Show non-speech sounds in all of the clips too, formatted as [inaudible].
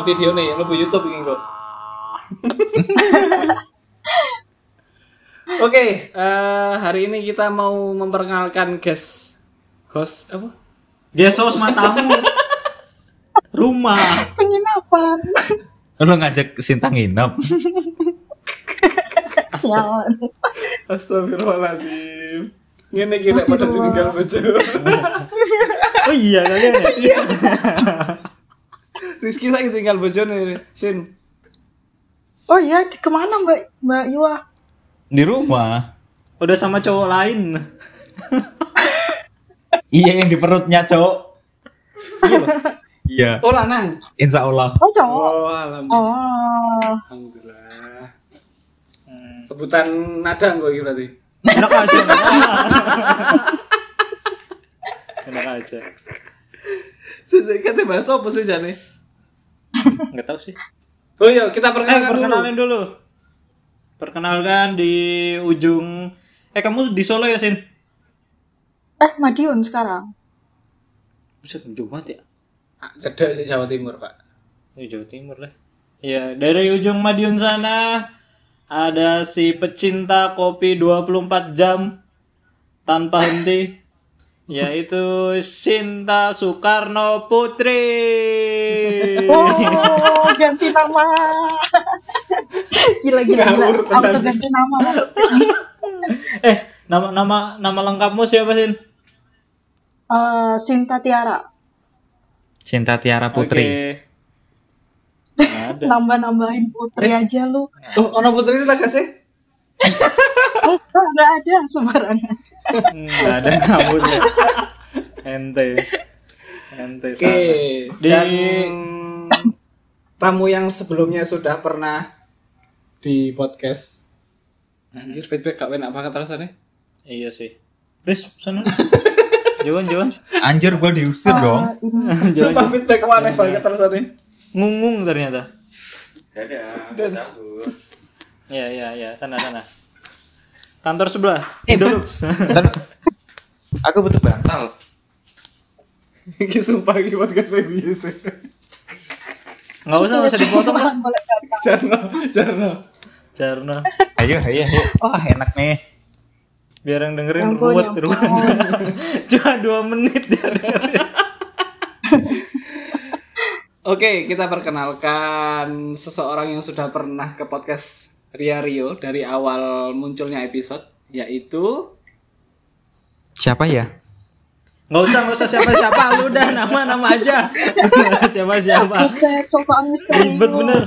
Ono video nih, ono YouTube ini kok. [laughs] Oke, eh, hari ini kita mau memperkenalkan guest host apa? Gesos matamu. [laughs] Rumah. Penginapan. [laughs] Lo ngajak Sinta nginep. Sialan. Astagfirullahaladzim. Ngene kira pada ditinggal bojo. Oh iya kalian ya? Iya. Rizky saya tinggal bojo nih, Sin. Oh iya, di- ke mana Mbak Mbak Yua? Di rumah. Udah sama cowok lain. [laughs] Iya yang di perutnya, Cok. Iya. Oh lanang. Insya Allah. Oh cowok. Oh alhamdulillah. Oh. Alhamdulillah. Tebutan nada enggak iki berarti? Enak aja. [laughs] Enak aja. Saya kata bahasa apa sih jane? Enggak tahu sih. Oh iya, kita Eh, perkenalkan dulu. dulu. Perkenalkan di ujung Eh kamu di Solo ya, Sin? Eh, Madiun sekarang. Bisa jauh banget ya? Ah, Cedek sih Jawa Timur, Pak. Di Jawa Timur lah. Ya, dari ujung Madiun sana ada si pecinta kopi 24 jam tanpa henti yaitu Sinta Soekarno Putri. Oh, ganti nama. gila gila gila. Auto ganti nama eh, nama nama nama lengkapmu siapa, Sin? Eh, Sinta Tiara. Cinta Tiara Putri. Oke. Ada. Nambah-nambahin putri aja lu. Oh, ono putri itu gak sih? Enggak, enggak ada sembarangan. Enggak ada ngawurnya. Ente. Ente Oke. Di dan tamu yang sebelumnya sudah pernah di podcast. Anjir, feedback gak enak banget rasanya. Iya sih. Riz, sana. [laughs] Jawan, Jawan. Anjir gua diusir dong. Eh, ini [laughs] Sumpah feedback aneh banget rasanya. Ngungung ternyata. Dan Iya, iya, iya, sana sana. Kantor sebelah. Eh, duduk. [laughs] Aku butuh bantal. ini sumpah ini podcast saya biasa. Enggak usah, enggak usah dipotong lah. Jarno, Jarno. Jarno. Ayo, ayo, ayo. Wah, enak nih. Biar yang dengerin ruwet ruwet. [laughs] Cuma dua menit. [laughs] Oke, kita perkenalkan seseorang yang sudah pernah ke podcast Ria Rio dari awal munculnya episode, yaitu Siapa ya? Enggak usah, enggak usah siapa-siapa. Lu udah nama-nama aja. [laughs] Siapa-siapa. Buset, soal misterius. Ribet bener.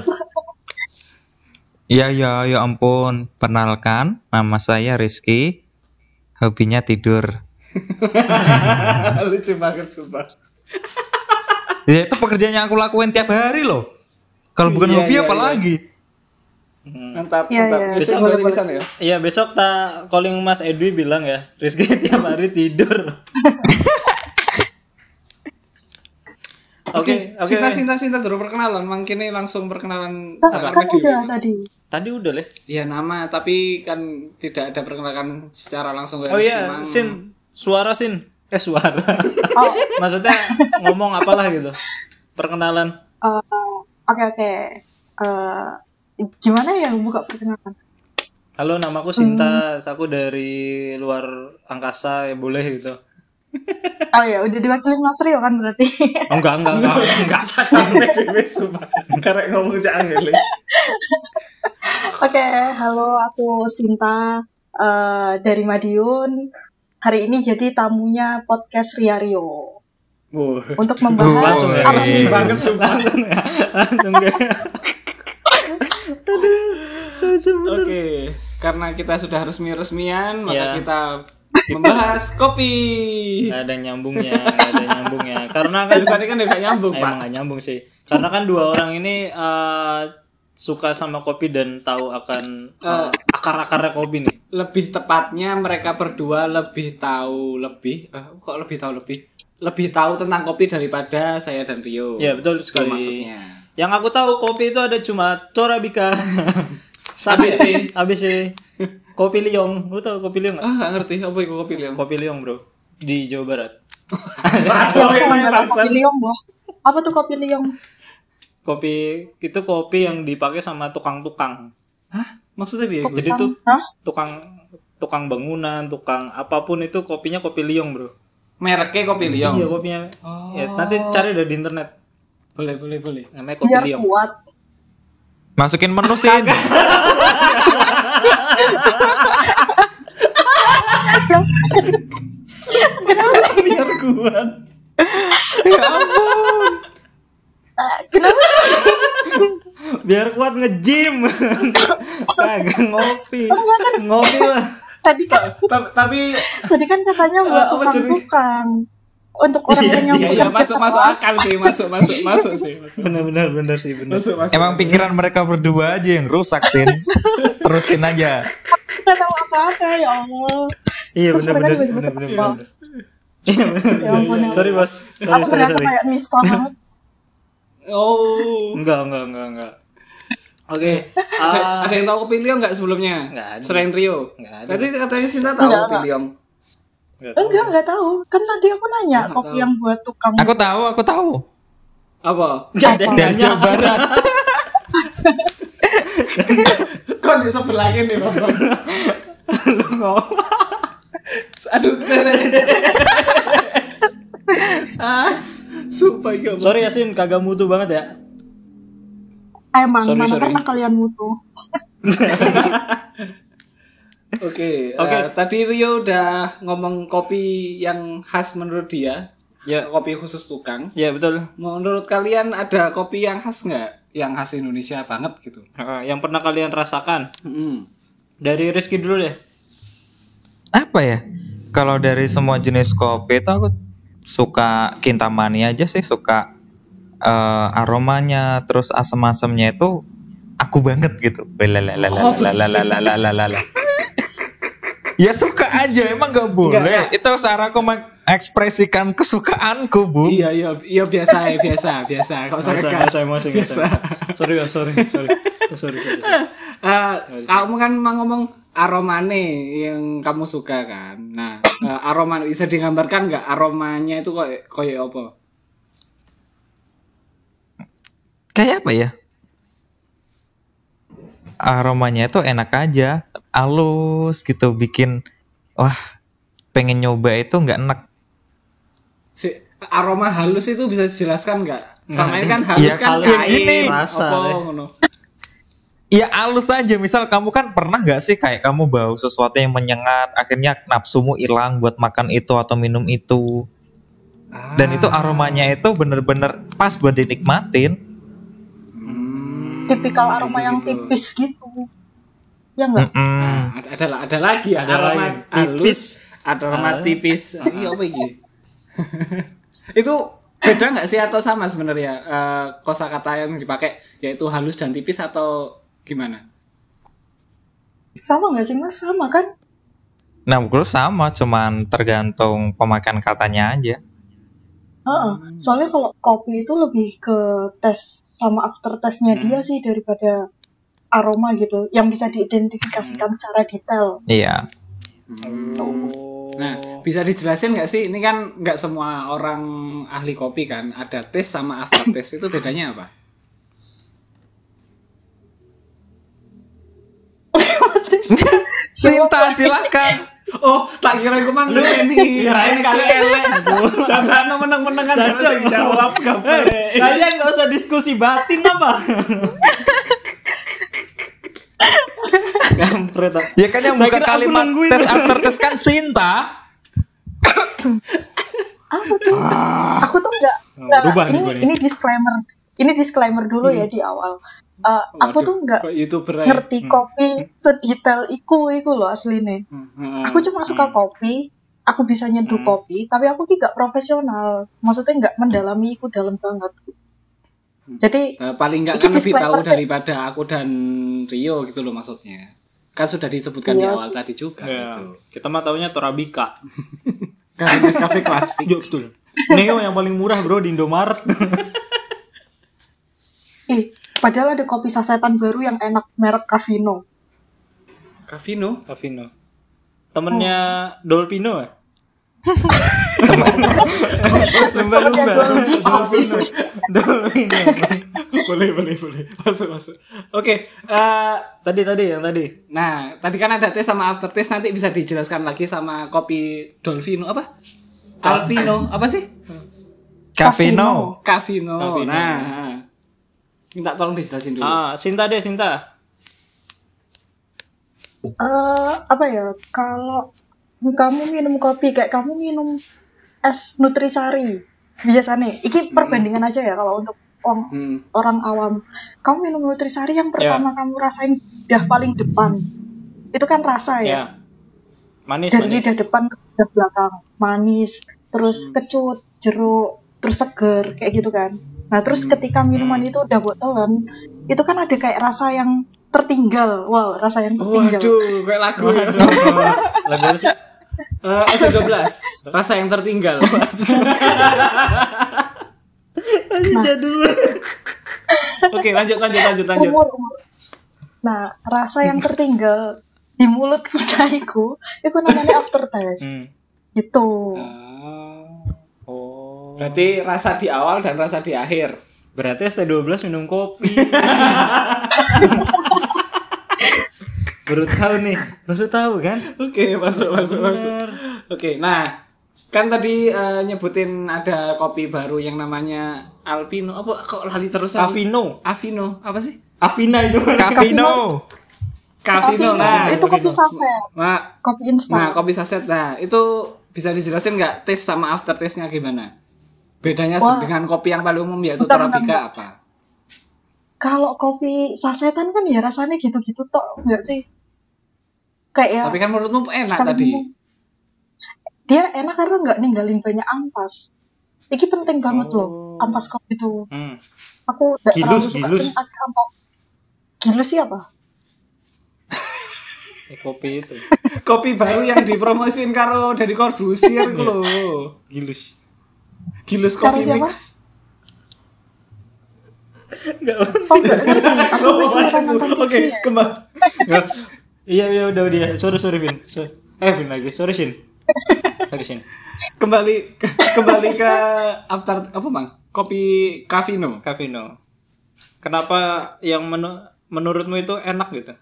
Iya, ya, ya ampun. Perkenalkan, nama saya Rizky. Hobinya tidur. [laughs] lucu banget sumpah. [laughs] Ya, itu pekerjaan yang aku lakuin tiap hari loh. Kalau bukan Iya, hobi iya, apa iya. lagi? Mantap, Iya, mantap. iya. Besok Boleh, boleh. ya. Iya besok tak calling Mas Edwi bilang ya Rizky tiap hari tidur. Oke oke. Sinta, Sinta, Sinta, dulu perkenalan. Mungkin ini langsung perkenalan Kan, apa kan radio. udah tadi. Tadi udah leh. Iya nama, tapi kan tidak ada perkenalkan secara langsung. Oh iya Memang- Sin suara Sin eh suara. [laughs] Oh, [laughs] Maksudnya ngomong apalah gitu. Perkenalan. eh, oke oke. Eh, gimana ya buka perkenalan? Halo namaku Sinta, aku dari luar angkasa ya boleh gitu. [laughs] Oh ya, udah diwakilin Mas Rio kan berarti. Oh, enggak enggak enggak [laughs] enggak. Sampai dewe sumpah. Karek ngomong jangan le. Oke, halo aku Sinta eh, dari Madiun. Hari ini jadi tamunya podcast Ria Rio Wuh. untuk membahas Langsung ya. apa sih? Resmi banget sumpah. Langsung ya. Langsung kayak. Oke, karena kita sudah resmi-resmian, maka Ya. kita membahas kopi. Nggak ada nyambungnya, nggak ada nyambungnya. Karena kan Biasanya kan nggak nyambung, Pak. emang nggak nyambung sih. Karena kan dua orang ini eh, suka sama kopi dan tahu akan eh, akar-akarnya kopi nih. Lebih tepatnya mereka berdua lebih tahu lebih eh, kok lebih tahu lebih lebih tahu tentang kopi daripada saya dan Rio. Ya betul Itu sekali. maksudnya. Yang aku tahu kopi itu ada cuma Torabika, ABC. ABC, kopi liong. Lu tahu kopi liong nggak? Ah, nggak ngerti apa itu kopi liang. Kopi liong bro di Jawa Barat. [laughs] Ya, kopi liong, Boh. Apa tuh kopi liong? kopi itu kopi yang dipakai sama tukang-tukang. Hah? Maksudnya biar Jadi tuh tukang tukang bangunan, tukang apa pun itu kopinya kopi liong, Bro. mereknya kopi liong. Iya, kopinya. Oh. Ya, nanti cari deh di internet. Boleh, boleh, boleh. Namanya kopi Biar liong. kuat. Masukin menu [laughs] Sin. Biar kuat. Eh, kenapa? Biar kuat nge-gym. Kagak ngopi. Ngopi lah. Tadi kan, Ta- Tapi tadi kan katanya buat apa jadi? tukang-tukang. Untuk orang-orang yang iya, iya, masuk masuk akal sih, masuk masuk masuk sih, masuk. Bener bener bener sih. Masuk, masuk. Emang pikiran mereka berdua aja yang rusak Sin. [laughs] Terusin aja. Nggak tahu apa-apa ya Allah. Iya bener. Iya bener. Ya ampun, ya Sorry bos. Sorry Aku sorry sorry. kayak nista banget. Oh. Enggak enggak enggak enggak. Oke. [laughs] Ada, ada yang tahu kopi liong nggak sebelumnya? Nggak ada. Selain Rio. Nggak ada. Tadi katanya Sinta tahu Nggak, kopi nggak. liong. Nggak tahu. Enggak, enggak tahu. Kan tadi aku nanya Nggak kopi tahu. yang buat tukang. Aku tahu, aku tahu. Apa? Nggak ada yang Dari nanya. Jawa Barat. [laughs] Kok di sebelahnya nih, Bang? [laughs] Lu ngomong. Aduh, ah, sumpah ya. Sorry Yasin kagak mutu banget ya. Emang, Sorry, mana sorry. pernah kalian mutu? Oke, Oke. eh, tadi Rio udah ngomong kopi yang khas menurut dia, ya. kopi khusus tukang. Ya betul. Menurut kalian ada kopi yang khas nggak? Yang khas Indonesia banget gitu? Yang pernah kalian rasakan? Mm. Dari Rizky dulu deh. Apa ya? Kalau dari semua jenis kopi itu aku suka kintamani aja sih suka uh, aromanya terus asam-asamnya itu aku banget gitu. Lalalala, oh. Ya suka aja, emang nggak boleh. Itu cara aku mengekspresikan kesukaanku, bu. Iya iya iya biasa ya biasa biasa. Kau usah Masa, ngegas. masa emosi, biasa. Sorry ya, sorry, sorry. Sorry, sorry. sorry. [laughs] Eh, kamu kan mau ngomong aromane yang kamu suka kan. Nah, eh, aroma bisa digambarkan nggak aromanya itu kok kayak apa? Kayak apa ya? Aromanya itu enak aja, halus gitu, bikin wah pengen nyoba itu nggak enak. Si aroma halus itu bisa dijelaskan nggak? Sama ini kan Iya, halus kan halus kain, gini. Rasa. Ya halus aja, misal kamu kan pernah nggak sih kayak kamu bau sesuatu yang menyengat, akhirnya nafsumu hilang buat makan itu atau minum itu. Dan itu Ah. aromanya itu bener-bener pas buat dinikmatin. Tipikal aroma gitu, yang gitu. tipis gitu. Ya enggak? Mm-mm. Nah, ada, ada, ada lagi Ada aroma Tipis. ada aroma tipis. [laughs] Iya apa iki? [laughs] itu beda nggak sih atau sama sebenarnya eh kosakata yang dipakai yaitu halus dan tipis atau gimana? Sama nggak sih mas? Sama kan? Nah, menurut sama, cuman tergantung pemakaian katanya aja. Heeh. Soalnya kalau kopi itu lebih ke tes sama after testnya dia sih daripada aroma gitu, yang bisa diidentifikasikan secara detail. Iya. Nah, bisa dijelasin nggak sih? Ini kan nggak semua orang ahli kopi kan. Ada tes sama after test itu bedanya apa? [laughs] Sinta silahkan. Oh, tak kira gue mang ini. Kirain si elek. Kan Jajan. harus jawab gak boleh. Kalian nggak usah diskusi batin apa? Kampret. Ya kan yang Tak buka kalimat tes after tes kan Sinta. Apa sih? Aku tuh nggak Oh, nggak- berubah nih ini ini disclaimer. Ini disclaimer dulu ya di awal. Aku Waduh, tuh nggak aja. ngerti kopi sedetail iku iku loh aslinya. Hmm, Aku cuma suka kopi, aku bisa nyeduh kopi, tapi aku ki nggak profesional. Maksudnya nggak mendalami iku dalam banget. Jadi Eh, paling nggak kan lebih tahu daripada aku dan Rio gitu loh maksudnya. Kan sudah disebutkan di Iya awal sih. tadi juga Ya, gitu. kita mah taunya Torabika. [laughs] Karena Nescafe klasik. Iya betul. Neo yang paling murah bro di Indomaret. ih, padahal ada kopi sasetan baru yang enak merek Cavino. Cavino. Avino. Temennya Dolpino ya? [laughs] Lumba-lumba. Dolpino. Dolpino. Dolpino. boleh boleh boleh masuk masuk oke eh, Tadi tadi yang tadi. nah tadi kan ada tes sama aftertaste nanti bisa dijelaskan lagi sama kopi Dolfino apa Alpino apa sih Cavino. Cavino. Cavino. Nah, minta tolong dijelasin dulu. Ah, Sinta deh, Sinta. Eh, apa ya kalau kamu minum kopi kayak kamu minum es nutrisari biasanya iki perbandingan aja ya kalau untuk orang, Hmm. orang awam kamu minum nutrisari yang pertama kamu rasain lidah paling depan itu kan rasa ya, Ya. Manis, dari manis. lidah depan ke lidah belakang manis terus Hmm. kecut jeruk terus seger kayak gitu kan nah terus ketika minuman Hmm. itu udah botolan itu kan ada kayak rasa yang tertinggal wow rasa yang tertinggal Waduh, kayak lagu. ya. Lagu apa sih? Eh, S12, rasa yang tertinggal. [laughs] Oke, lanjut lanjut lanjut lanjut. umur umur nah rasa yang tertinggal di mulut [laughs] kita itu itu namanya aftertaste Hmm. gitu Oh. Berarti rasa di awal dan rasa di akhir. Berarti ST12 minum kopi. [laughs] baru tahu nih, baru tahu kan? Oke, masuk masuk masuk. Bener. Oke, nah kan tadi eh, nyebutin ada kopi baru yang namanya Alpino. Apa kok lali terus? Avino. Avino, apa sih? Avina itu. Cavino. Cavino. Nah, itu kopi saset Nah, kopi Nah, instan kopi saset. Nah, itu bisa dijelasin nggak taste sama aftertaste-nya gimana? Bedanya Wah. dengan kopi yang paling umum yaitu Bentar, Torabika bentar. apa? kalau kopi sasetan kan ya rasanya gitu-gitu tok enggak sih kayak ya Tapi kan menurutmu enak tadi. dia enak karena nggak ninggalin banyak ampas ini penting banget Oh. loh ampas kopi itu Hmm. aku nggak Gilus, terlalu suka gilus. sih ada ampas gilus sih apa [laughs] Eh, kopi itu. Kopi baru yang dipromosin karo dari Corbusier iku lho. Gilus. Gilus Coffee? Mix. Enggak. oh aku Oke, kembali. Iya iya udah udah. Sorry sorry Vin. So- eh Vin lagi. Sorry Sin. Lagi Sin. Kembali kembali ke after apa, Bang? Kopi Cavino. Cavino. Kenapa yang menu- menurutmu itu enak gitu?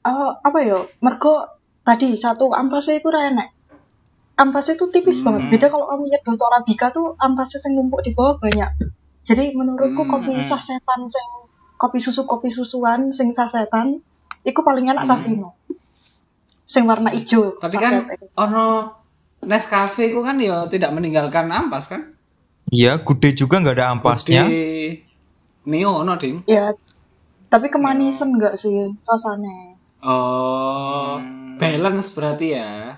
Eh, apa ya mergo tadi satu ampasnya itu enak ampasnya itu tipis banget. Beda kalau kamu nyedot Torabika tuh ampasnya yang numpuk di bawah banyak. Jadi menurutku Hmm, kopi sasetan sing kopi susu kopi susuan sing sasetan itu paling enak Cavino sing warna hijau. Tapi kan sasetnya. ono Nescafe ku kan ya tidak meninggalkan ampas kan? Iya, gude juga nggak ada ampasnya. Di Neo ono, Ding. ya tapi kemanisan enggak sih rasanya? Oh, balance berarti ya.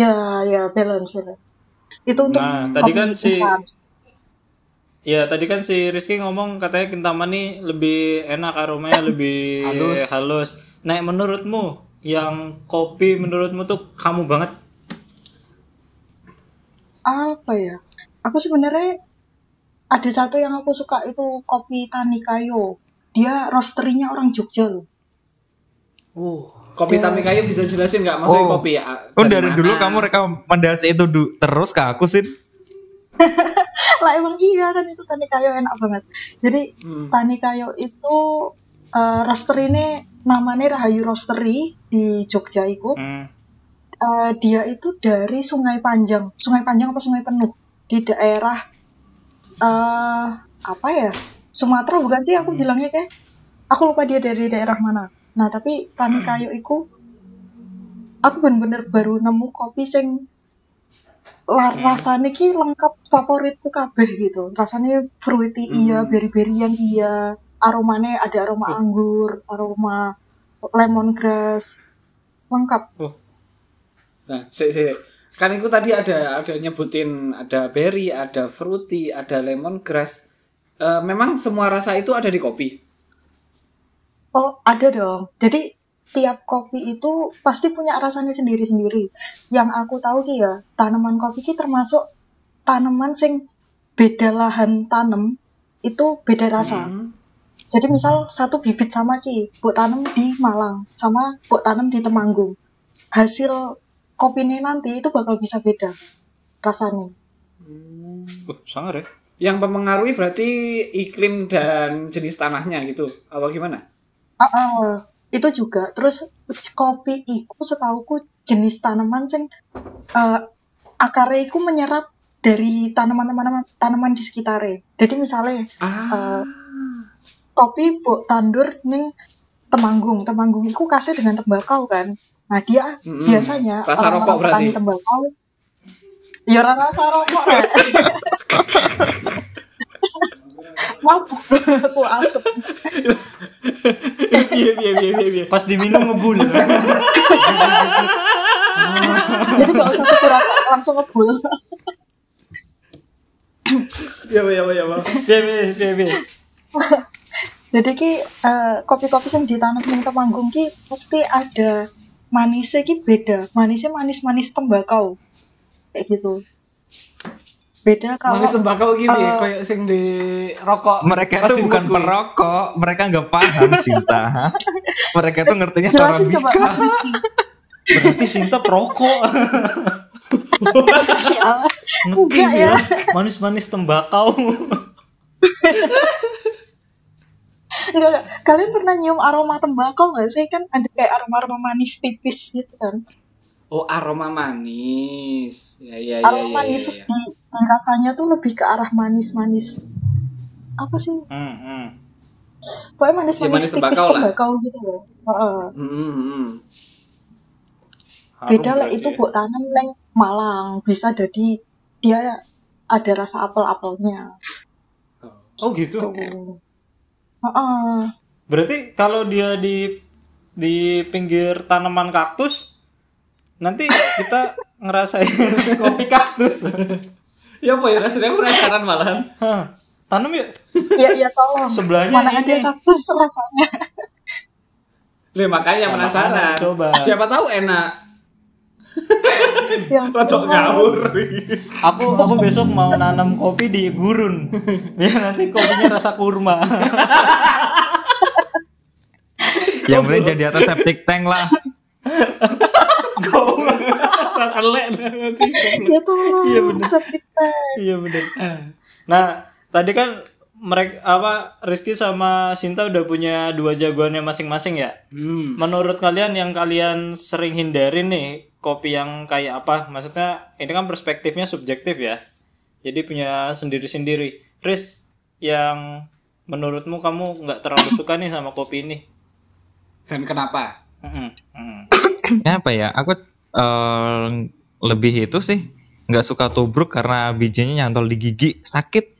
Ya ya balance balance itu untuk Nah, tadi kan si-. Ya tadi kan si Rizky ngomong katanya Kintamani lebih enak aromanya lebih Halus. halus. Nah menurutmu yang kopi menurutmu tuh kamu banget? apa ya aku sebenarnya ada satu yang aku suka itu kopi Tani Kayo dia roasterinya orang Jogja loh Uh, kopi Tami Kayu bisa jelasin nggak maksudnya Oh. kopi ya? Oh dari mana? dulu kamu rekomendasi itu du- terus ke aku sih. [laughs] lah emang iya kan itu Tani Kayo enak banget jadi Hmm. Tani Kayo itu eh roaster ini namanya Rahayu Roastery di Jogja itu Hmm. Eh, dia itu dari Sungai Panjang Sungai Panjang apa Sungai Penuh di daerah eh apa ya Sumatera bukan sih aku bilangnya kayak aku lupa dia dari daerah mana nah tapi Tani Kayo itu aku bener-bener baru nemu kopi sing la- rasanya ki lengkap favoritku kabeh gitu. Rasanya fruity iya berry-berryan iya aromanya ada aroma anggur aroma lemongrass lengkap. Oh, Nah, si, si. kan itu tadi ada ada nyebutin ada berry, ada fruity, ada lemongrass. Eh, memang semua rasa itu ada di kopi. Oh, ada dong. Jadi tiap kopi itu pasti punya rasanya sendiri-sendiri. Yang aku tahu ki ya, tanaman kopi ki termasuk tanaman sing beda lahan tanam itu beda rasa. Hmm. Jadi misal satu bibit sama ki, buat tanam di Malang sama buat tanam di Temanggung. Hasil kopinya nanti itu bakal bisa beda rasanya. uh, sangar ya. Yang mempengaruhi berarti iklim dan jenis tanahnya gitu. Apa gimana? Ah, ah, itu juga. Terus kopi iku setauku jenis tanaman sing eh akarnya iku menyerap dari tanaman-tanaman tanaman di sekitarnya. Jadi misalnya Ah. kopi mbok tandur ning Temanggung. Temanggung iku kasih dengan tembakau kan. Nah, dia Mm-mm. biasanya Rasa orang-orang rokok berarti? tembakau ya rasa rokok. [laughs] Mabuk aku asep. Iya iya iya iya iya. Pas diminum ngebul. [laughs] Jadi gak usah tuku rokok, langsung ngebul. Iya iya iya iya. Piye piye piye piye. Jadi ki eh, kopi-kopi yang ditanam ning Temanggung ki mesti ada manisnya ki beda. Manisnya manis-manis tembakau. Kayak gitu. Beda kalau Manis tembakau gini eh, kayak sing di rokok. Mereka itu bukan gue. perokok, mereka nggak paham Sinta. [laughs] mereka tuh ngertinya coba Rizky. Berarti Sinta perokok. Sial. [laughs] Ngerti ya. ya. Manis-manis tembakau. Enggak, enggak. Kalian pernah nyium aroma tembakau nggak sih? Kan ada kayak aroma-aroma manis tipis gitu kan. Oh aroma manis. Ya ya ya aroma ya. manis ya, ya. di, di rasanya tuh lebih ke arah manis-manis. Apa sih? Hmm, hmm. Pokoknya manis-manis Ya, manis tipis tembakau lah. tembakau gitu loh. Heeh. Hmm, hmm, hmm. Harum Beda lah itu ya. buat tanam neng Malang. Bisa jadi dia ada rasa apel-apelnya. Oh gitu. Tuh. Heeh. Berarti kalau dia di di pinggir tanaman kaktus nanti kita ngerasain [laughs] kopi kaktus. Ya apa ya rasanya aku penasaran malahan. Hah, tanam yuk. Iya iya tolong. Sebelahnya Mana ada ini. kaktus rasanya. Lah makanya Nah, penasaran. makanya coba. Siapa tahu enak. Yang Rodok ngawur. Aku aku besok mau nanam kopi di gurun. Ya nanti kopinya rasa kurma. Yang penting jadi atas septic tank lah. [laughs] [laughs] Kelek nanti. Ya tolong. Iya, tank. Iya bener. Nah, tadi kan mereka apa Rizky sama Sinta udah punya dua jagoannya masing-masing ya. Hmm. Menurut kalian yang kalian sering hindarin nih kopi yang kayak apa? Maksudnya ini kan perspektifnya subjektif ya. Jadi punya sendiri-sendiri. Riz, yang menurutmu kamu nggak terlalu suka nih sama kopi ini? Dan kenapa? Mm. Apa ya? Aku eh, lebih itu sih nggak suka tubruk karena bijinya nyantol di gigi sakit.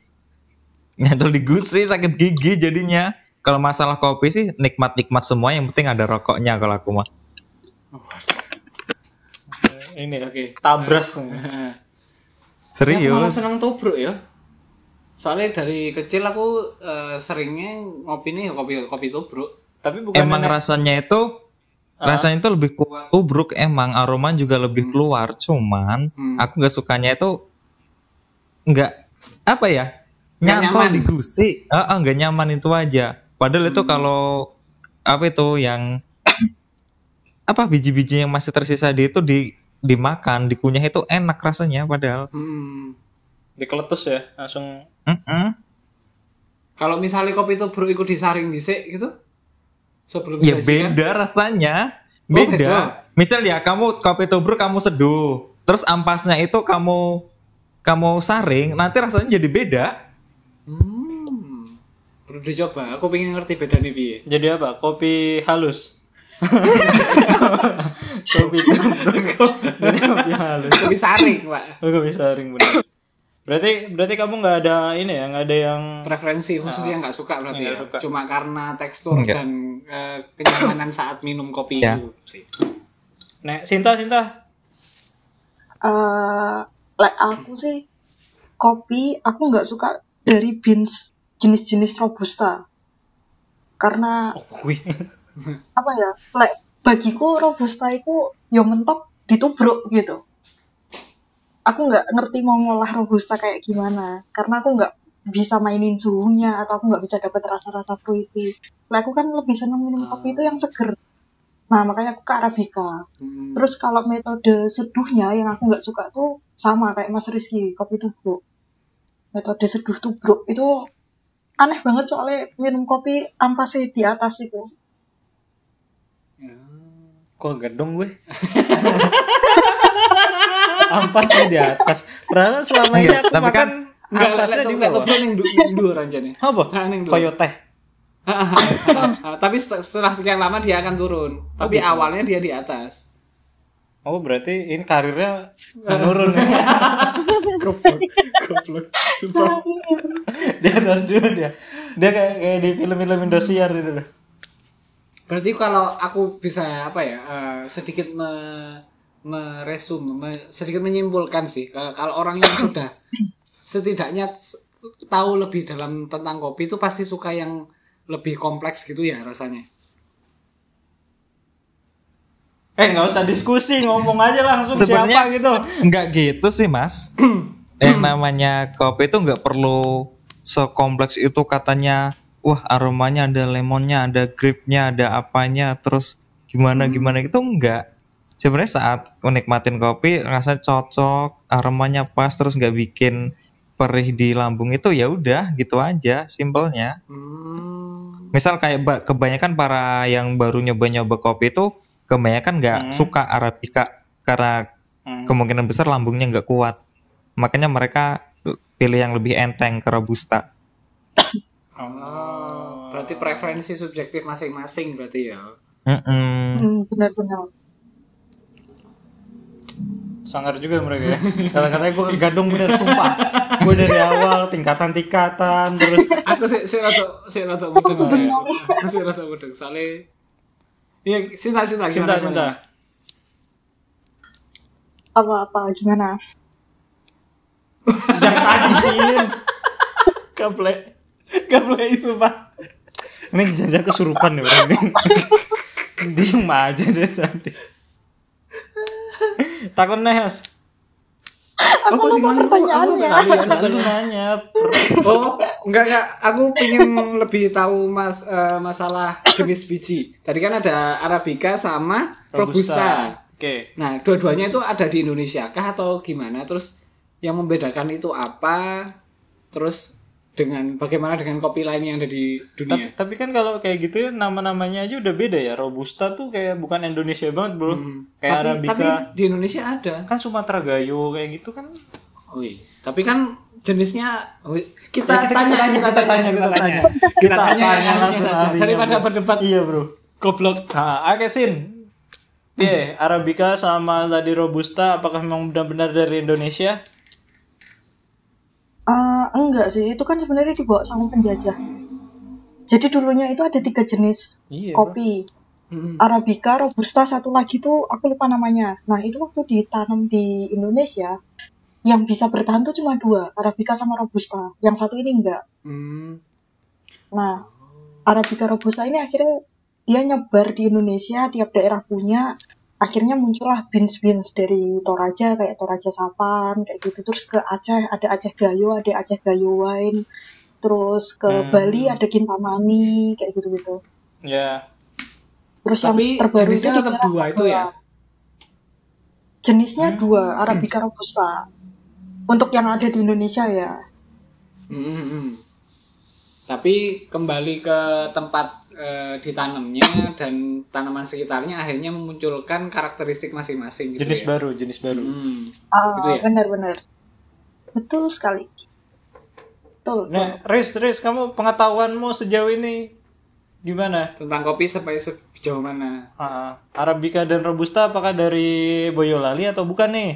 Nyantol di gusi sakit gigi jadinya. Kalau masalah kopi sih nikmat-nikmat semua yang penting ada rokoknya kalau aku mah. Ini Oke. tabras. Ya, aku malah Serius. seneng tubruk ya. Soalnya dari kecil aku eh, seringnya ngopi nih kopi kopi tubruk. Tapi bukan Emang rasanya itu rasanya itu lebih kuat. Tubruk emang aroma juga lebih keluar cuman Hmm. aku nggak sukanya itu nggak apa ya nyantol di gusi. Ah, ah, nggak nyaman itu aja. Padahal itu kalau apa itu yang apa biji-biji yang masih tersisa di itu di dimakan dikunyah itu enak rasanya padahal. Hmm. dikeletus ya, langsung. Mm-mm. Kalau misalnya kopi itu disaring dhisik gitu sebelum ya disajikan, beda rasanya Oh, beda. beda. misal ya kamu kopi tubruk kamu seduh terus ampasnya itu kamu kamu saring nanti rasanya jadi beda Hmm. Perlu dicoba. Aku pengen ngerti bedanya piye. jadi apa? Kopi halus. [laughs] kopi tubruk. Jadi kopi halus. Kopi saring, Pak. Oh, kopi saring bener. [coughs] Berarti berarti kamu nggak ada ini ya, nggak ada yang Preferensi khusus yang nggak suka berarti ya. suka. Cuma karena tekstur Enggak. dan eh, kenyamanan saat minum kopi Ya. itu. Nek, Sinta, Sinta. eh like aku sih kopi aku nggak suka dari beans jenis-jenis robusta karena Oh, apa ya like bagiku robusta itu yo mentok ditubruk gitu aku nggak ngerti mau ngolah robusta kayak gimana karena aku nggak bisa mainin suhunya atau aku nggak bisa dapat rasa-rasa fruity like aku kan lebih seneng minum kopi itu yang seger nah makanya aku ke arabica Hmm. Terus kalau metode seduhnya yang aku nggak suka tuh sama kayak Mas Rizky, kopi tubruk. metode seduh tubruk itu aneh banget soalnya minum kopi ampasnya di atas itu Ya. Kok gedung gue? [laughs] Ampasnya di atas. Perasaan selama ini Enggak, aku tapi makan kan- Enggak, ampasnya di bawah. laptopnya yang du- yang dhuwur aja nih. Apa? Ah, ning dhuwur. Toyota. Ah, Tapi set- setelah sekian lama dia akan turun. Tapi gitu. awalnya dia di atas. Oh berarti ini karirnya menurun ya? [laughs] Goblok, goblok. Sumpah. di atas dulu dia. Dia kayak kayak di film-film Indosiar gitu loh. Berarti kalau aku bisa apa ya eh, sedikit me, meresum, me- sedikit menyimpulkan sih kalau kalau orang yang sudah setidaknya tahu lebih dalam tentang kopi itu pasti suka yang lebih kompleks gitu ya rasanya. Eh nggak usah diskusi, ngomong aja langsung Sebenarnya- siapa gitu. Enggak gitu sih mas. [clears throat] Yang namanya kopi itu nggak perlu sekompleks itu katanya. Wah aromanya ada lemonnya, ada grape-nya, ada apanya, terus gimana gimana itu enggak. Sebenarnya saat menikmatin kopi rasanya cocok, aromanya pas, terus nggak bikin perih di lambung itu ya udah gitu aja, simpelnya. Hmm. Misal kayak ba- kebanyakan para yang baru nyoba-nyoba kopi itu kebanyakan nggak Hmm. suka arabica karena Hmm. kemungkinan besar lambungnya nggak kuat. Makanya mereka pilih yang lebih enteng ke robusta. Oh, berarti preferensi subjektif masing-masing berarti ya. Mm-mm. hmm, benar-benar Sangar juga mereka ya. Kata-katanya gue kegadung bener sumpah. Gue dari awal tingkatan-tingkatan terus Aku sih sih rada sih rada mudeng saya. Sih rada mudeng soalnya Iya, Sinta, Sinta, cinta gimana, cinta. gimana? apa-apa gimana [laughs] Jangan tadi sih. Gaple. Gaple sumpah. Ini jajan kesurupan nih orang [laughs] ini. Diem aja deh tadi. Takut Nes. aku sih, lupa Mang? pertanyaannya Aku- nanya. Oh, enggak enggak. Aku pengen lebih tahu Mas eh, masalah jenis biji. Tadi kan ada arabica sama robusta. Oke. Nah, dua-duanya itu ada di Indonesia kah atau gimana? Terus yang membedakan itu apa? Terus dengan bagaimana dengan kopi lain yang ada di Tapi, dunia? tapi kan kalau kayak gitu ya nama-namanya aja udah beda ya. Robusta tuh kayak bukan Indonesia banget, Bro. Kayak tapi, Arabica. tapi di Indonesia ada. Kan Sumatera Gayo kayak gitu kan. Oh iya. Tapi kan jenisnya oh, kita, Ya, kita- tanya, kita tanya, kita tanya, kita tanya. kita Kita tanya, tanya langsung daripada Bro. berdebat Iya, Bro. goblok. Nah, oke Sin. Iya, Arabica sama tadi Robusta apakah memang benar-benar dari Indonesia? Eh, enggak sih itu kan sebenarnya dibawa sama penjajah jadi dulunya itu ada tiga jenis Iya, Bro. kopi Mm-mm. Arabica, Robusta, satu lagi tuh aku lupa namanya. Nah itu waktu ditanam di Indonesia, yang bisa bertahan tuh cuma dua, Arabica sama Robusta. Yang satu ini enggak. Hmm. Nah, Arabica Robusta ini akhirnya dia nyebar di Indonesia, tiap daerah punya. Akhirnya muncullah beans-beans dari Toraja, kayak Toraja Sapan, kayak gitu. Terus ke Aceh, ada Aceh Gayo, ada Aceh Gayo Wine. Terus ke Hmm. Bali ada Kintamani, kayak gitu-gitu. Ya. Terus Tapi yang terbaru jenisnya itu di tetap dua itu ya? Jenisnya Hmm. dua, Arabica Robusta. Untuk yang ada di Indonesia ya. Mm-mm. Tapi kembali ke tempat eh, ditanamnya dan tanaman sekitarnya akhirnya memunculkan karakteristik masing-masing gitu Jenis ya. baru, jenis baru. Hmm. Ah, Gitu ya? benar-benar. Betul sekali. Betul. Nah, Riz, Riz, kamu pengetahuanmu sejauh ini gimana? Tentang kopi sampai sejauh mana? Ah, Arabica dan Robusta apakah dari Boyolali atau bukan nih?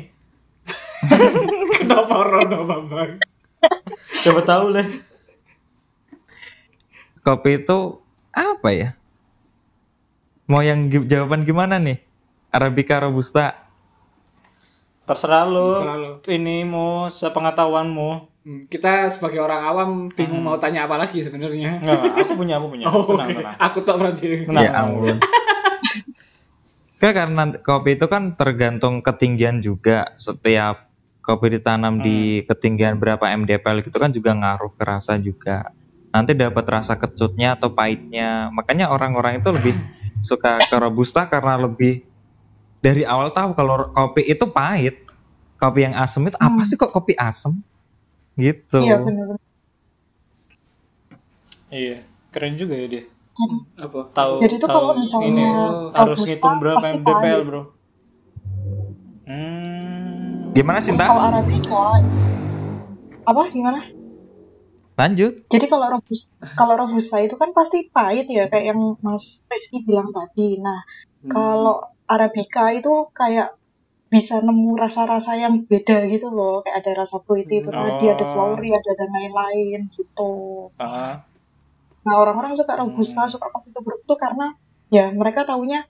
[laughs] Kenapa Rono Bambang? Coba tahu deh. Kopi itu apa ya? Mau yang gi- jawaban gimana nih? Arabica robusta. Terserah lo. Terserah. Ini mau sepengetahuanmu. Hmm, kita sebagai orang awam bingung mau tanya apa lagi sebenarnya. Enggak, aku punya, aku punya. [laughs] Oh, tenang, oke. tenang. Aku tak berarti. Tenang, ya tenang. ampun. Kan karena kopi itu kan tergantung ketinggian juga. Setiap kopi ditanam di ketinggian berapa mdpl gitu kan juga ngaruh ke rasa juga. Nanti dapat rasa kecutnya atau pahitnya. Makanya orang-orang itu lebih [laughs] suka ke robusta karena lebih dari awal tahu kalau kopi itu pahit. Kopi yang asem itu apa sih kok kopi asem? gitu Iya benar. Iya, keren juga ya dia. Jadi Apa? Tahu Jadi tahu kalau misalnya ini harus Robusta ngitung berapa mdpl. Bro. Hmm. gimana kalau Sinta arabica apa gimana? Lanjut Jadi kalau robusta, kalau robusta itu kan pasti pahit ya kayak yang Mas Rizky bilang tadi. Nah, Hmm. kalau arabica itu kayak bisa nemu rasa-rasa yang beda gitu loh. Kayak ada rasa fruity itu tadi, ada Oh. flowery, ada dan lain-lain gitu. Ah, Nah, orang-orang suka robusta, Hmm. suka kopi tubruk itu karena ya mereka taunya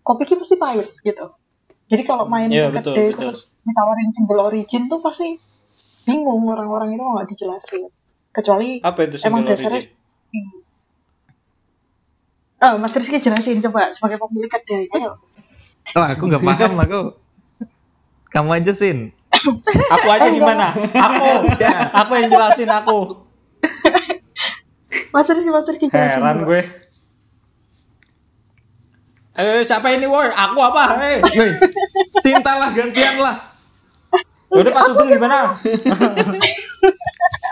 kopi ini pasti pahit gitu. Jadi kalau main Iya, ke betul, kedai betul. terus ditawarin single origin tuh pasti bingung orang-orang itu nggak dijelasin. Kecuali apa itu Emang dasarnya origin? Oh, Mas Rizky jelasin coba sebagai pemilik kedai. Ayo. oh aku nggak paham [laughs] aku kamu aja sin Aku aja gimana? Aku. aku yang jelasin aku. Mas Rizky, Mas Rizky jelasin. Heran dulu. gue. Eh, siapa ini, woi? Aku apa? Eh. [laughs] Woi, Sinta lah gantian lah Udah Pak Sugeng gimana? [laughs]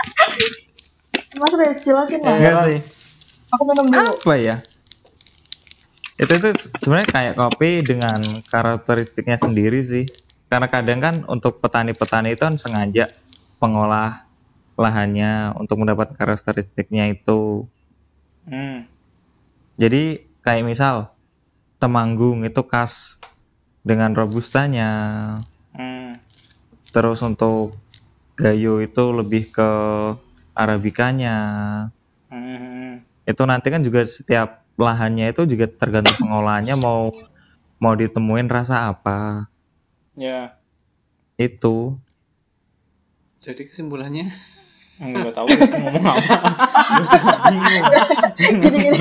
Mas Rizky jelasin lah. enggak sih Aku minum dulu. apa ya itu itu sebenarnya kayak kopi dengan karakteristiknya sendiri sih karena kadang kan untuk petani-petani itu kan sengaja pengolah lahannya untuk mendapat karakteristiknya itu Hmm. jadi kayak misal temanggung itu khas dengan robustanya Hmm. terus untuk gayo itu lebih ke arabikanya Hmm. itu nanti kan juga setiap lahannya itu juga tergantung pengolahannya mau mau ditemuin rasa apa Ya. itu Jadi kesimpulannya Enggak tahu ngomong apa. Bingung. Gini-gini.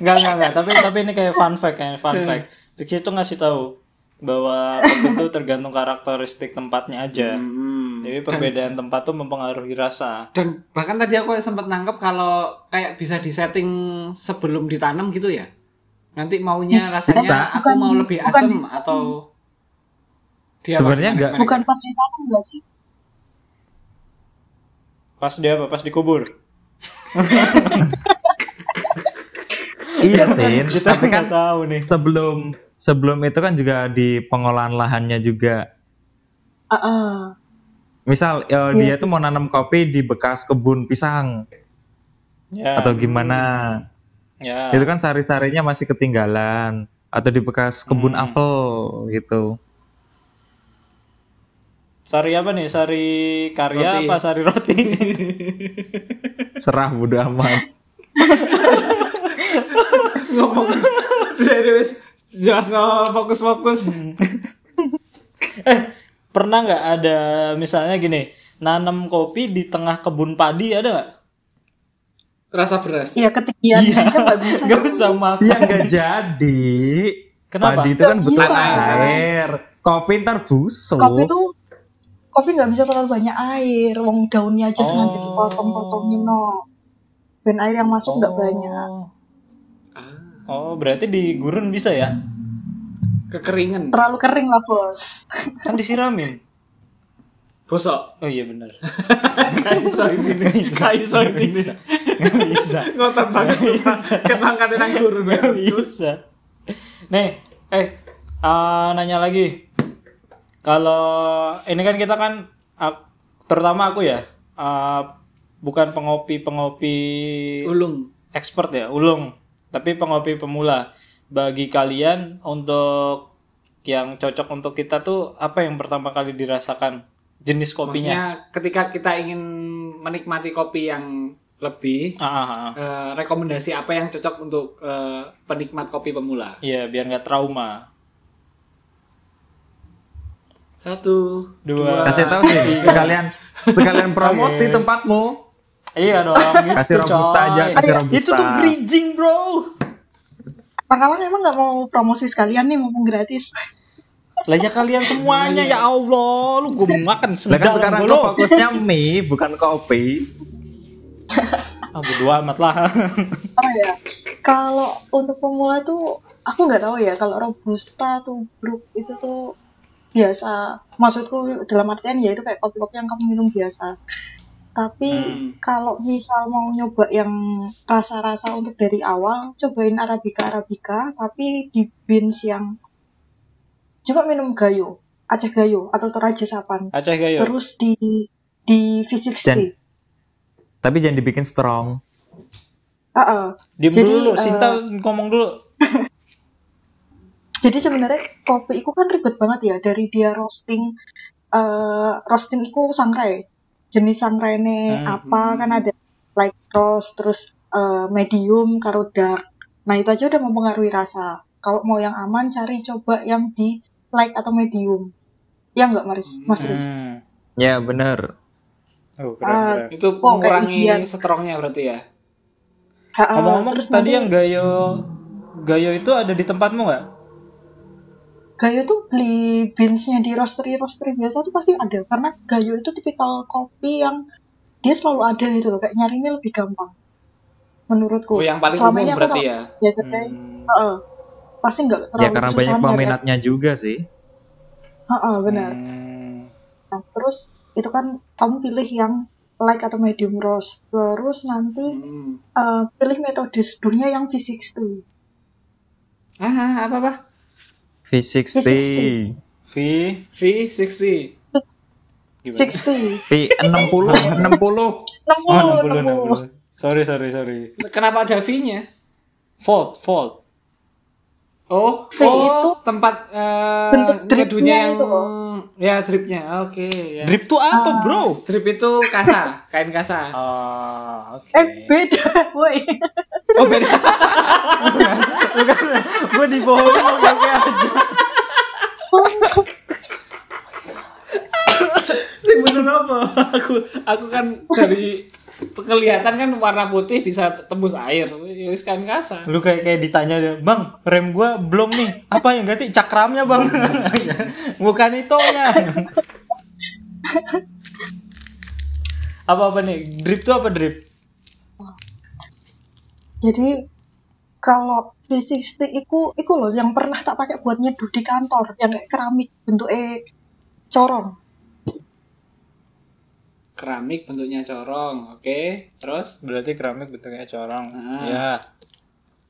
Enggak, enggak, enggak. Tapi tapi ini kayak fun fact kayak fun fact. Riksi itu ngasih tahu bahwa itu tergantung karakteristik tempatnya aja. hmm, Jadi perbedaan tempat tuh mempengaruhi rasa. dan bahkan tadi aku sempat nangkep kalau kayak bisa disetting sebelum ditanam gitu ya. Nanti maunya rasanya Bisa. aku Bukan- mau lebih bukan asam di- atau dia Sebenarnya apa? nggak- Gimana, Bukan pas ditanam enggak sih? Pas dia apa? Pas dikubur. [laughs] iya sih tapi kan Nggak tahu nih. sebelum sebelum itu kan juga di pengolahan lahannya juga Ah, ah. Misal eh, dia tuh mau nanam kopi di bekas kebun pisang Ya. atau gimana Ya. itu kan sari-sarinya masih ketinggalan atau di bekas kebun Hmm. apel gitu Sari apa nih? Sari karya Roti. apa sari roti? serah bodo amat ngomong jadi jelas no fokus-fokus. eh, pernah nggak ada misalnya gini, nanam kopi di tengah kebun padi ada nggak? Rasa beras. Iya ketinggian nggak bisa. Nggak usah makan. ya nggak jadi Kenapa? padi itu kan butuh bisa. air kopi ntar busuk Kopi tuh kopi nggak bisa terlalu banyak air. Wong daunnya aja sengaja Oh. dipotong-potongin no. Dan air yang masuk nggak banyak. Oh, berarti di gurun bisa ya? Kekeringan. Terlalu kering lah bos. Kan disiramin. Bosok. Oh iya benar. [laughs] Kaiso ini nih. Kaiso ini nih. Nggak bisa. [laughs] Ngotot banget. Ketangkat nang guru. Bisa. Nih, eh ah, nanya lagi. Kalau ini kan kita kan ah, terutama aku ya, ah, bukan pengopi-pengopi Ulung. expert ya, ulung, tapi pengopi pemula. Bagi kalian untuk yang cocok untuk kita tuh apa yang pertama kali dirasakan jenis kopinya? Maksudnya ketika kita ingin menikmati kopi yang lebih Ah, ah, ah. eh, rekomendasi apa yang cocok untuk eh, penikmat kopi pemula? Iya, biar nggak trauma. Satu, Dua. kasih tahu sih sekalian sekalian promosi tempatmu Iya dong, gitu, Kasih robusta coy. aja, kasih robusta. Itu tuh bridging, bro. Pangkalan emang nggak mau promosi sekalian nih mumpung gratis. Lah ya kalian semuanya ya Allah, lu gue mau makan lah kan sekarang lu. fokusnya mie bukan kopi Ah, bodo amat lah. Oh ya, kalau untuk pemula tuh aku nggak tahu ya kalau robusta tuh brook itu tuh biasa. Maksudku dalam artian ya itu kayak kopi-kopi yang kamu minum biasa. Tapi Hmm. kalau misal mau nyoba yang rasa-rasa untuk dari awal, cobain Arabica Arabica, tapi di beans yang coba minum gayo, Aceh gayo atau Toraja Sapan. Aceh Gayo. Terus di di V60. Dan- Tapi jangan dibikin strong. Ah, ah. Diem Jadi, dulu, Sinta ngomong dulu. [laughs] Jadi sebenarnya kopi itu kan ribet banget ya dari dia roasting eh roasting itu sangrai. Jenis ini Hmm, apa kan ada light roast terus eh, medium karo dark. Nah, itu aja udah mempengaruhi rasa. Kalau mau yang aman cari coba yang di light atau medium. Ya enggak Maris? Mas Riz? Hmm. Ya bener. Oh, keren. Itu Oh, mengurangi strongnya berarti ya. Ngomong-ngomong tadi nanti yang Gayo Gayo itu ada di tempatmu nggak? Gayo tuh beli beansnya di roastery roastery biasa tuh pasti ada karena Gayo itu tipikal kopi yang dia selalu ada gitu loh kayak nyarinya lebih gampang menurutku Oh, yang paling Selama umum ini aku berarti tau- ya. ya kedai Hmm. heeh. pasti nggak terlalu Ya karena banyak peminatnya juga sih. Heeh, benar Hmm. Nah, terus itu kan kamu pilih yang light atau medium roast terus nanti Hmm. eh, pilih metode seduhnya yang V60 Ah, apa apa? V60. V60. V V60. gimana? 60 V60, 60. Oh, 60 60 60. Sorry, sorry, sorry. Kenapa ada V-nya? Fault, fault. Oh, V oh, itu tempat eh bentuk yang itu. Ya dripnya. Oke, ya. Drip tuh apa, Bro? Drip itu kasa, kain kasa. Ah, oke. eh beda woi Oh, beda. Gue dibohongin oke aja. Sing bener apa? Aku aku kan dari kelihatan kan warna putih bisa tembus air. Ya wis kain kasa. Lu kayak kayak ditanya dia, Bang, rem gua belum nih. Apa yang ganti? Cakramnya, Bang. [laughs] Bukan itonya. [laughs] apa apa nih? Drip tuh apa drip? Jadi kalau V60 itu itu loh yang pernah tak pakai buat nyeduh di kantor yang kayak keramik bentuknya corong. Keramik bentuknya corong. Oke, terus Berarti keramik bentuknya corong. Ah. Ya.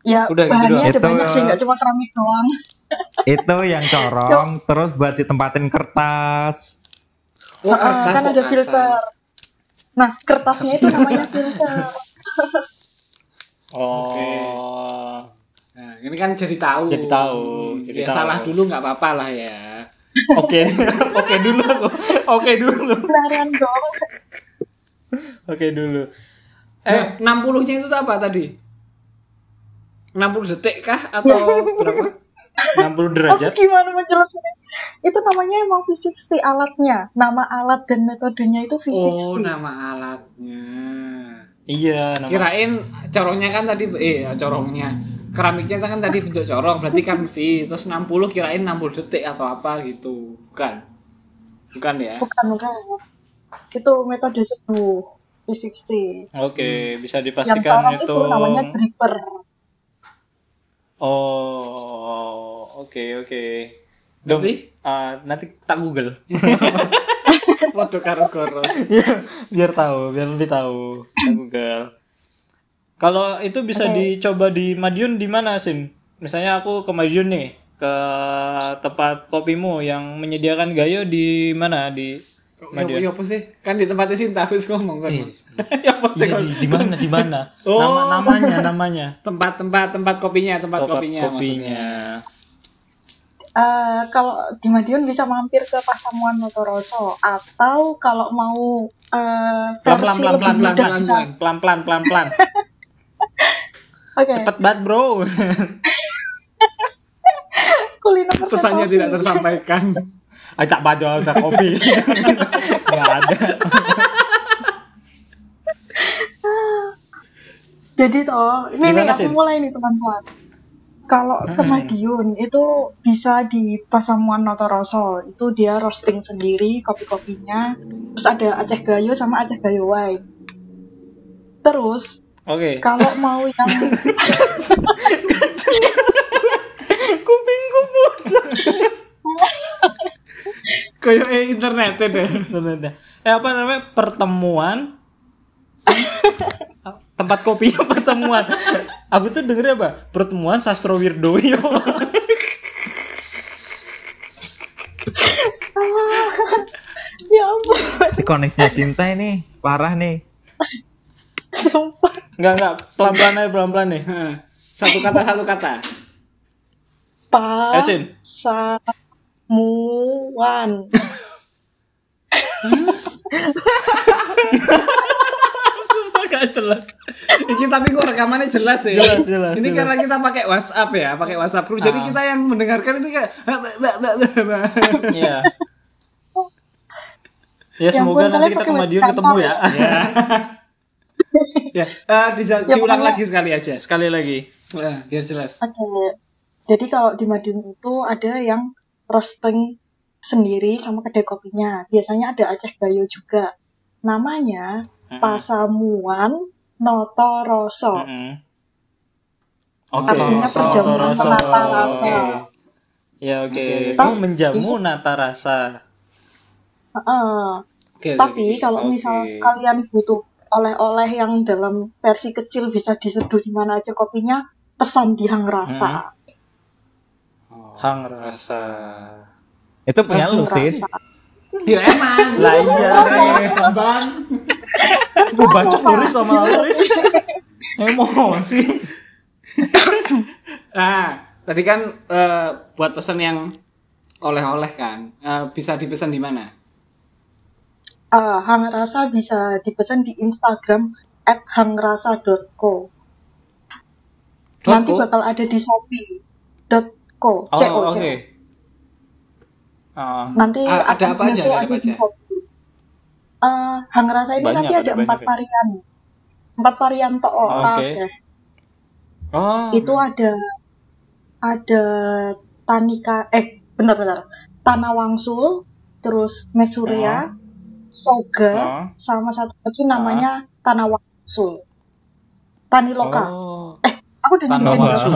Ya Udah, gitu bahannya doang. ada Itu- banyak sih nggak cuma keramik doang. [laughs] Itu yang corong, terus buat ditempatin kertas. oh, Ah, kertas kan ada filter. Nah kertasnya itu namanya filter. Oh. Nah, ini kan jadi tahu. Jadi tahu, jadi ya tahu. salah dulu nggak apa-apa lah ya. Oke. [laughs] Oke dulu aku. Oke dulu. Pelarian dong. Oke dulu. Eh, 60-nya itu apa tadi? 60 detik kah atau berapa? 60 Aku derajat. gimana menjelaskannya? Itu namanya emang V60 alatnya. Nama alat dan metodenya itu V60. Oh, nama alatnya. Iya, nama Kirain corongnya kan tadi eh corongnya. Keramiknya kan tadi bentuk corong, berarti kan V. Terus 60 kirain 60 detik atau apa gitu. Bukan. Bukan ya? Bukan, bukan. Itu metode seduh V60. Oke, bisa Yang dipastikan corong itu. itu namanya dripper. Oh, oke oke. Dong, Berarti? ah, nanti tak Google. [laughs] Waduh karo goro. Ya, biar tahu, biar lebih tahu. Google. Kalau itu bisa dicoba di Madiun di mana, Sin? Misalnya aku ke Madiun nih, ke tempat kopimu yang menyediakan gayo di mana di Ya, ya apa sih? Kan di tempatnya Sinta wis ngomong kan. Eh. [laughs] ya apa sih? Iya, di, di mana di mana? [laughs] Oh. Nama namanya namanya. Tempat-tempat tempat kopinya, tempat, Tempat kopinya, kopinya. Eh, kalau di Madiun bisa mampir ke Pasamuan Motoroso atau kalau mau eh, Pelan versi pelan pelan lebih pelan pelan mudah pelan bisa pelan pelan pelan pelan. [laughs] Oke, Cepet banget, Bro. [laughs] kuliner Pesannya tidak tersampaikan. [laughs] Acak baju acak kopi. Enggak ada. Jadi toh, ini nih Gimana, aku mulai nih teman-teman. Kalau ke Hmm. Madiun itu bisa di Pasamuan Notoroso. Itu dia roasting sendiri kopi-kopinya. Terus ada Aceh Gayo sama Aceh Gayo Wine. Terus Oke. kalau mau yang [laughs] Kupingku bodoh. Kayak eh, internet deh. Ternyata. Eh apa namanya? Pertemuan [laughs] tempat kopi [laughs] pertemuan. Aku tuh dengernya apa? Pertemuan sastro wirdoyo ya ampun. Koneksnya Sinta ini parah nih. sumpah nggak nggak. Pelan pelan aja pelan pelan nih. Satu kata satu kata. Pasamuan gak [laughs] [laughs] jelas Ini tapi kok rekamannya jelas ya. Jelas, jelas, Ini jelas. karena kita pakai WhatsApp ya, pakai WhatsApp group. Jadi Ah. kita yang mendengarkan itu kayak. [laughs] Iya ya Ya semoga nanti kita ke Madiun ketemu ya [laughs] ya, eh, dija- Ya, diulang pokoknya- lagi sekali aja. sekali lagi Eh, biar jelas. Oke. Jadi kalau di Madiun itu ada yang roasting sendiri sama kedai kopinya. Biasanya ada Aceh Gayo juga. Namanya Pasamuan Noto Roso. Mm-mm. Oke Artinya perjamuan Rosso. penata rasa. ya oke Oke. kamu menjamu nata rasa Heeh. Oke, oke, Tapi oke. kalau Oke. misal kalian butuh oleh-oleh yang dalam versi kecil bisa diseduh di mana aja kopinya, pesan di Hang Rasa. Oh, hang rasa Itu punya lu sih. Ya emang. lah iya Bang. Gue baca tulis sama Loris emosi Nah, tadi kan eh, buat pesan yang oleh-oleh kan, Eh, bisa dipesan di mana? Eh, Hang Rasa bisa dipesan di Instagram at hangrasa.co. Nanti bakal ada di Shopee. .co. oh CO, oke CO. Ah, Nanti Ah, ada apa aja, ada apa di aja? Shopee. Eh, Hang Rasa ini Banyak, nanti ada empat varian. Empat varian tok Oke. okay. oh Itu ada ada Tanika eh bentar-bentar. Tanah Wangsul, terus Mesuria, Soga, Oh. sama satu lagi namanya Tanah Wangsul. Tani Loka. oh Eh, aku udah nyebutin?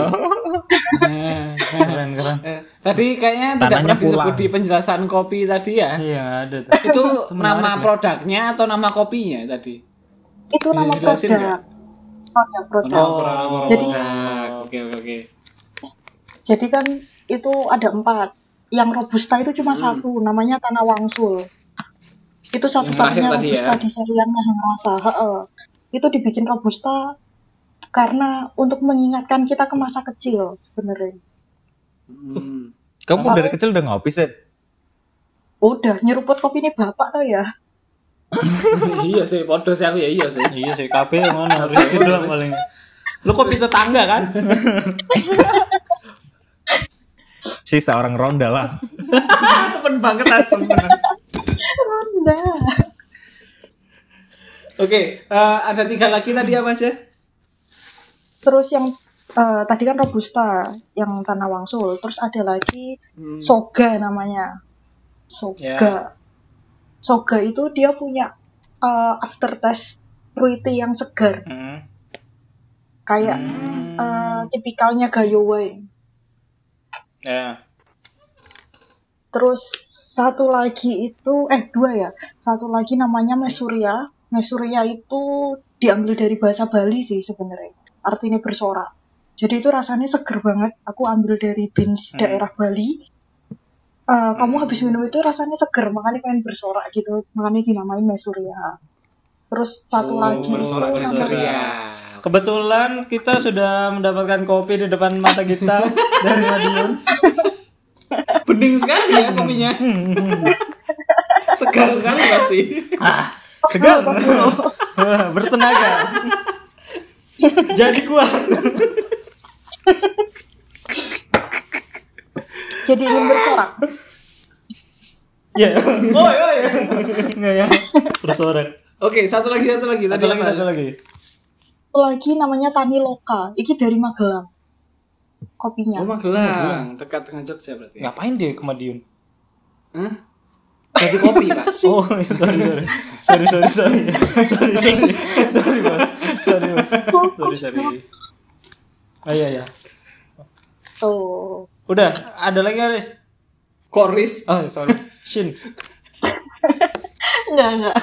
Keren keren Eh, tadi kayaknya tidak pernah disebut pulang. di penjelasan kopi tadi ya. iya ada tuh Itu nama nih. produknya atau nama kopinya tadi? Itu Bisa nama produk. Produk, produk. Oh, Oh. Jadi- oke oke. Jadi kan itu ada empat. Yang robusta itu cuma Hmm. satu, namanya Tanah Wangsul. Itu satu-satunya robusta ya? di seriannya Hang Rasa. Heeh. Itu dibikin robusta karena untuk mengingatkan kita ke masa kecil sebenarnya. Hmm. Kamu Soalnya- dari kecil udah ngopi sih? Udah nyeruput kopi ini bapak tau ya. iya sih, podo sih aku ya iya sih. iya sih KB yang mana Rizky doang paling lu kopi tetangga kan Si seorang ronda lah. Temen banget asem. Ronda. Oke, eh, ada tiga lagi tadi apa aja? Terus yang eh, tadi kan robusta yang Tanah Wangsul. Terus ada lagi Hmm. Soga namanya. Soga. Ya. Soga itu dia punya eh, aftertaste fruity yang segar. Hmm. Kayak Hmm. eh, tipikalnya gayo wine. ya Terus satu lagi itu, eh dua ya. Satu lagi namanya Mesuria. Mesuria itu diambil dari bahasa Bali sih sebenarnya. Artinya bersorak. Jadi itu rasanya seger banget. Aku ambil dari beans Hmm. daerah Bali. Eh, kamu habis minum itu rasanya seger, makanya pengen bersorak gitu. Makanya dinamain Mesuria. Terus satu Oh, lagi bersorak namanya- ceria. Kebetulan kita sudah mendapatkan kopi di depan mata kita [laughs] dari Madiun. Bening sekali ya kopinya. Segar sekali pasti. Ah, segar. Wah, [laughs] Bertenaga. Jadi kuat. jadi ingin bersorak. Ya. Oh, ya. Enggak ya. Bersorak. Oke, satu lagi satu lagi Satu tadi lagi, satu lagi. Satu lagi namanya Tani Loka. Iki dari Magelang. Kopinya. Oh, Magelang, dekat dengan Jogja berarti. Ngapain dia ke Madiun? Hah? Jadi kopi, Pak. Oh, sorry, sorry. Sorry, sorry, sorry. Sorry, sorry. Sorry, Bos. Sorry, Bos. Sorry, sorry. Oh iya, iya. Tuh. Udah, ada lagi Aris? Koris. Oh, sorry. Shin. Enggak, enggak.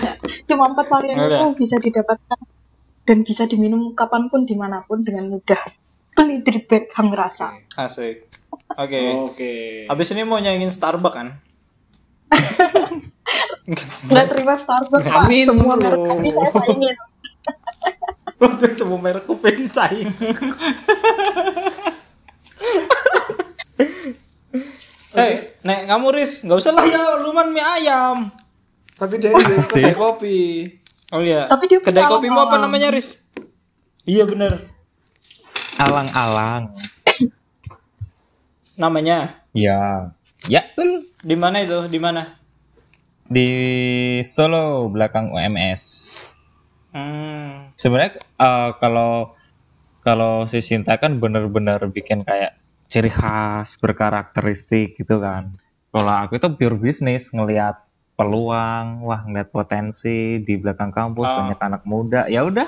Cuma empat varian itu bisa didapatkan dan bisa diminum kapan pun di mana pun dengan mudah. Beli drip bag hang rasa. Asik. Oke. Oke. Habis ini mau nyanyiin Starbucks kan? [laughs] Nggak terima Starbucks pak, Amin, semua bro. merek kopi saya saingin. Udah semua merek kopi disaing. Hei, [laughs] Nek, kamu Riz, nggak usah lah ya, lu man mie ayam. Tapi dia di [laughs] kedai kopi. Oh iya. Tapi dia kedai punya kopimu apa namanya, Riz? Iya bener. Alang-alang. Namanya. Ya. Ya. betul. Di mana itu? Di mana? Di Solo belakang UMS. Hmm. Sebenarnya eh, kalau kalau si Sinta kan bener-bener bikin kayak ciri khas berkarakteristik gitu kan. Kalau aku itu pure bisnis ngelihat peluang, wah ngeliat potensi di belakang kampus Oh. banyak anak muda. Ya udah,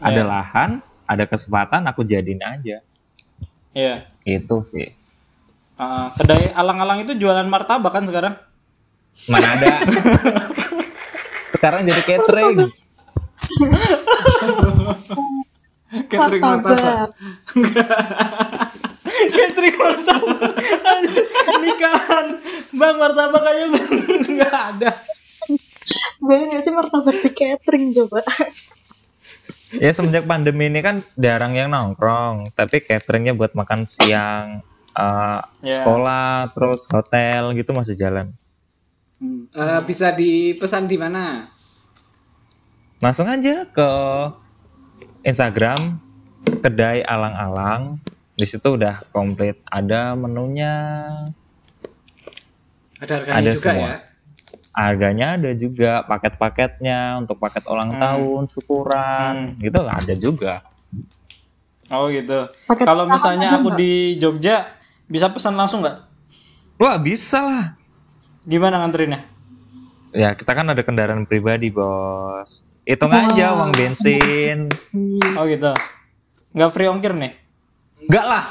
ada Iya. lahan, ada kesempatan aku jadiin aja. Iya. Itu sih. Ah, kedai alang-alang itu jualan martabak kan sekarang? Mana ada? [laughs] Sekarang jadi catering. Catering martabak. [laughs] Catering martabak. Nikahan. Bang martabak aja bang. [laughs] Nggak ada. Bayangin sih martabak di catering coba. Ya semenjak pandemi ini kan jarang yang nongkrong, tapi cateringnya buat makan siang, eh, Ya. sekolah, terus hotel gitu masih jalan. Hmm. Eh, bisa dipesan di mana? Langsung aja ke Instagram kedai alang-alang. Di situ udah komplit, ada menunya, Ada harganya Ada juga semua. ya. harganya ada juga, paket-paketnya untuk paket ulang tahun, syukuran, gitu ada juga. Oh gitu. Paket Kalau misalnya aku di Jogja bisa pesan langsung nggak? Wah bisa lah. Gimana nganterinnya? Ya kita kan ada kendaraan pribadi bos. Hitung aja uang bensin. Oh gitu. Nggak free ongkir nih? Enggak lah.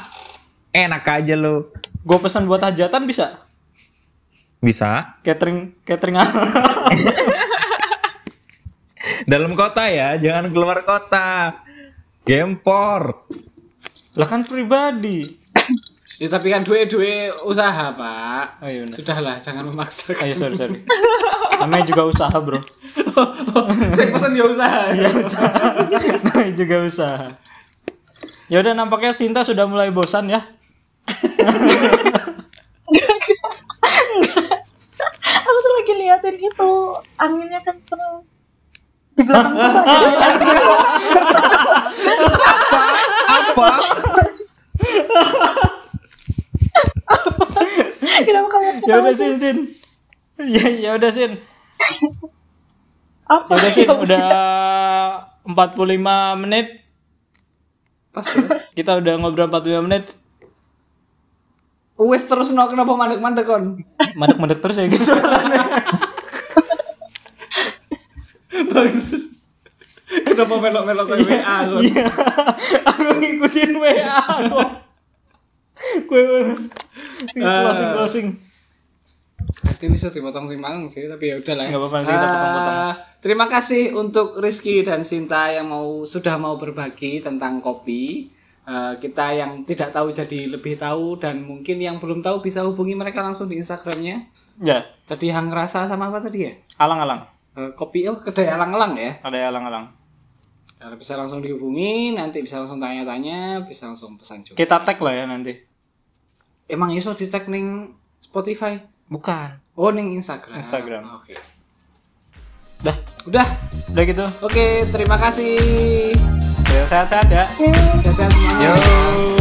Enak aja lu. Gue pesan buat hajatan bisa? Bisa. Catering catering [laughs] Dalam kota ya, jangan keluar kota. Gempor. lah kan pribadi. Ya, tapi kan dua-dua usaha, Pak. Oh iya benar. Sudahlah, jangan memaksakan. Ayo sorry sorry. Namanya juga usaha bro. [laughs] Saya pesan ya usaha. Iya [laughs] usaha. Namanya juga usaha. Ya udah nampaknya Sinta sudah mulai bosan ya. Aku tuh lagi liatin itu anginnya kenceng. Di belakang tuh ada Apa? [laughs] Kenapa kalian Ya udah Sin Sin. Ya ya udah Sin. apa? Ya udah Sin udah 45 menit. Pas ya. Kita udah ngobrol 45 menit. Wes terus no kenapa mandek-mandek kon? Mandek-mandek terus ya guys. [laughs] Kenapa melok-melok ke WA kon? Iya. [laughs] Aku ngikutin WA kok. Gue closing closing. Pasti bisa dipotong simpang sih, tapi ya udahlah. ya. Nggak apa-apa, nanti kita Ah, potong-potong. terima kasih untuk Rizky dan Sinta yang mau sudah mau berbagi tentang kopi. Eh, kita yang tidak tahu jadi lebih tahu dan mungkin yang belum tahu bisa hubungi mereka langsung di Instagramnya. Ya, Tadi Hang Rasa sama apa tadi ya? alang-alang. Eh, kopi oh kedai alang-alang ya. Ada alang-alang. Nah, bisa langsung dihubungi, nanti bisa langsung tanya-tanya, bisa langsung pesan juga. Kita tag lah ya nanti. Emang iso di tag ning Spotify? Bukan. Oh, ning Instagram. Instagram. Oke. Dah, Udah. udah gitu. Oke, terima kasih. Ya sehat-sehat ya. Sehat-sehat semuanya. Yo.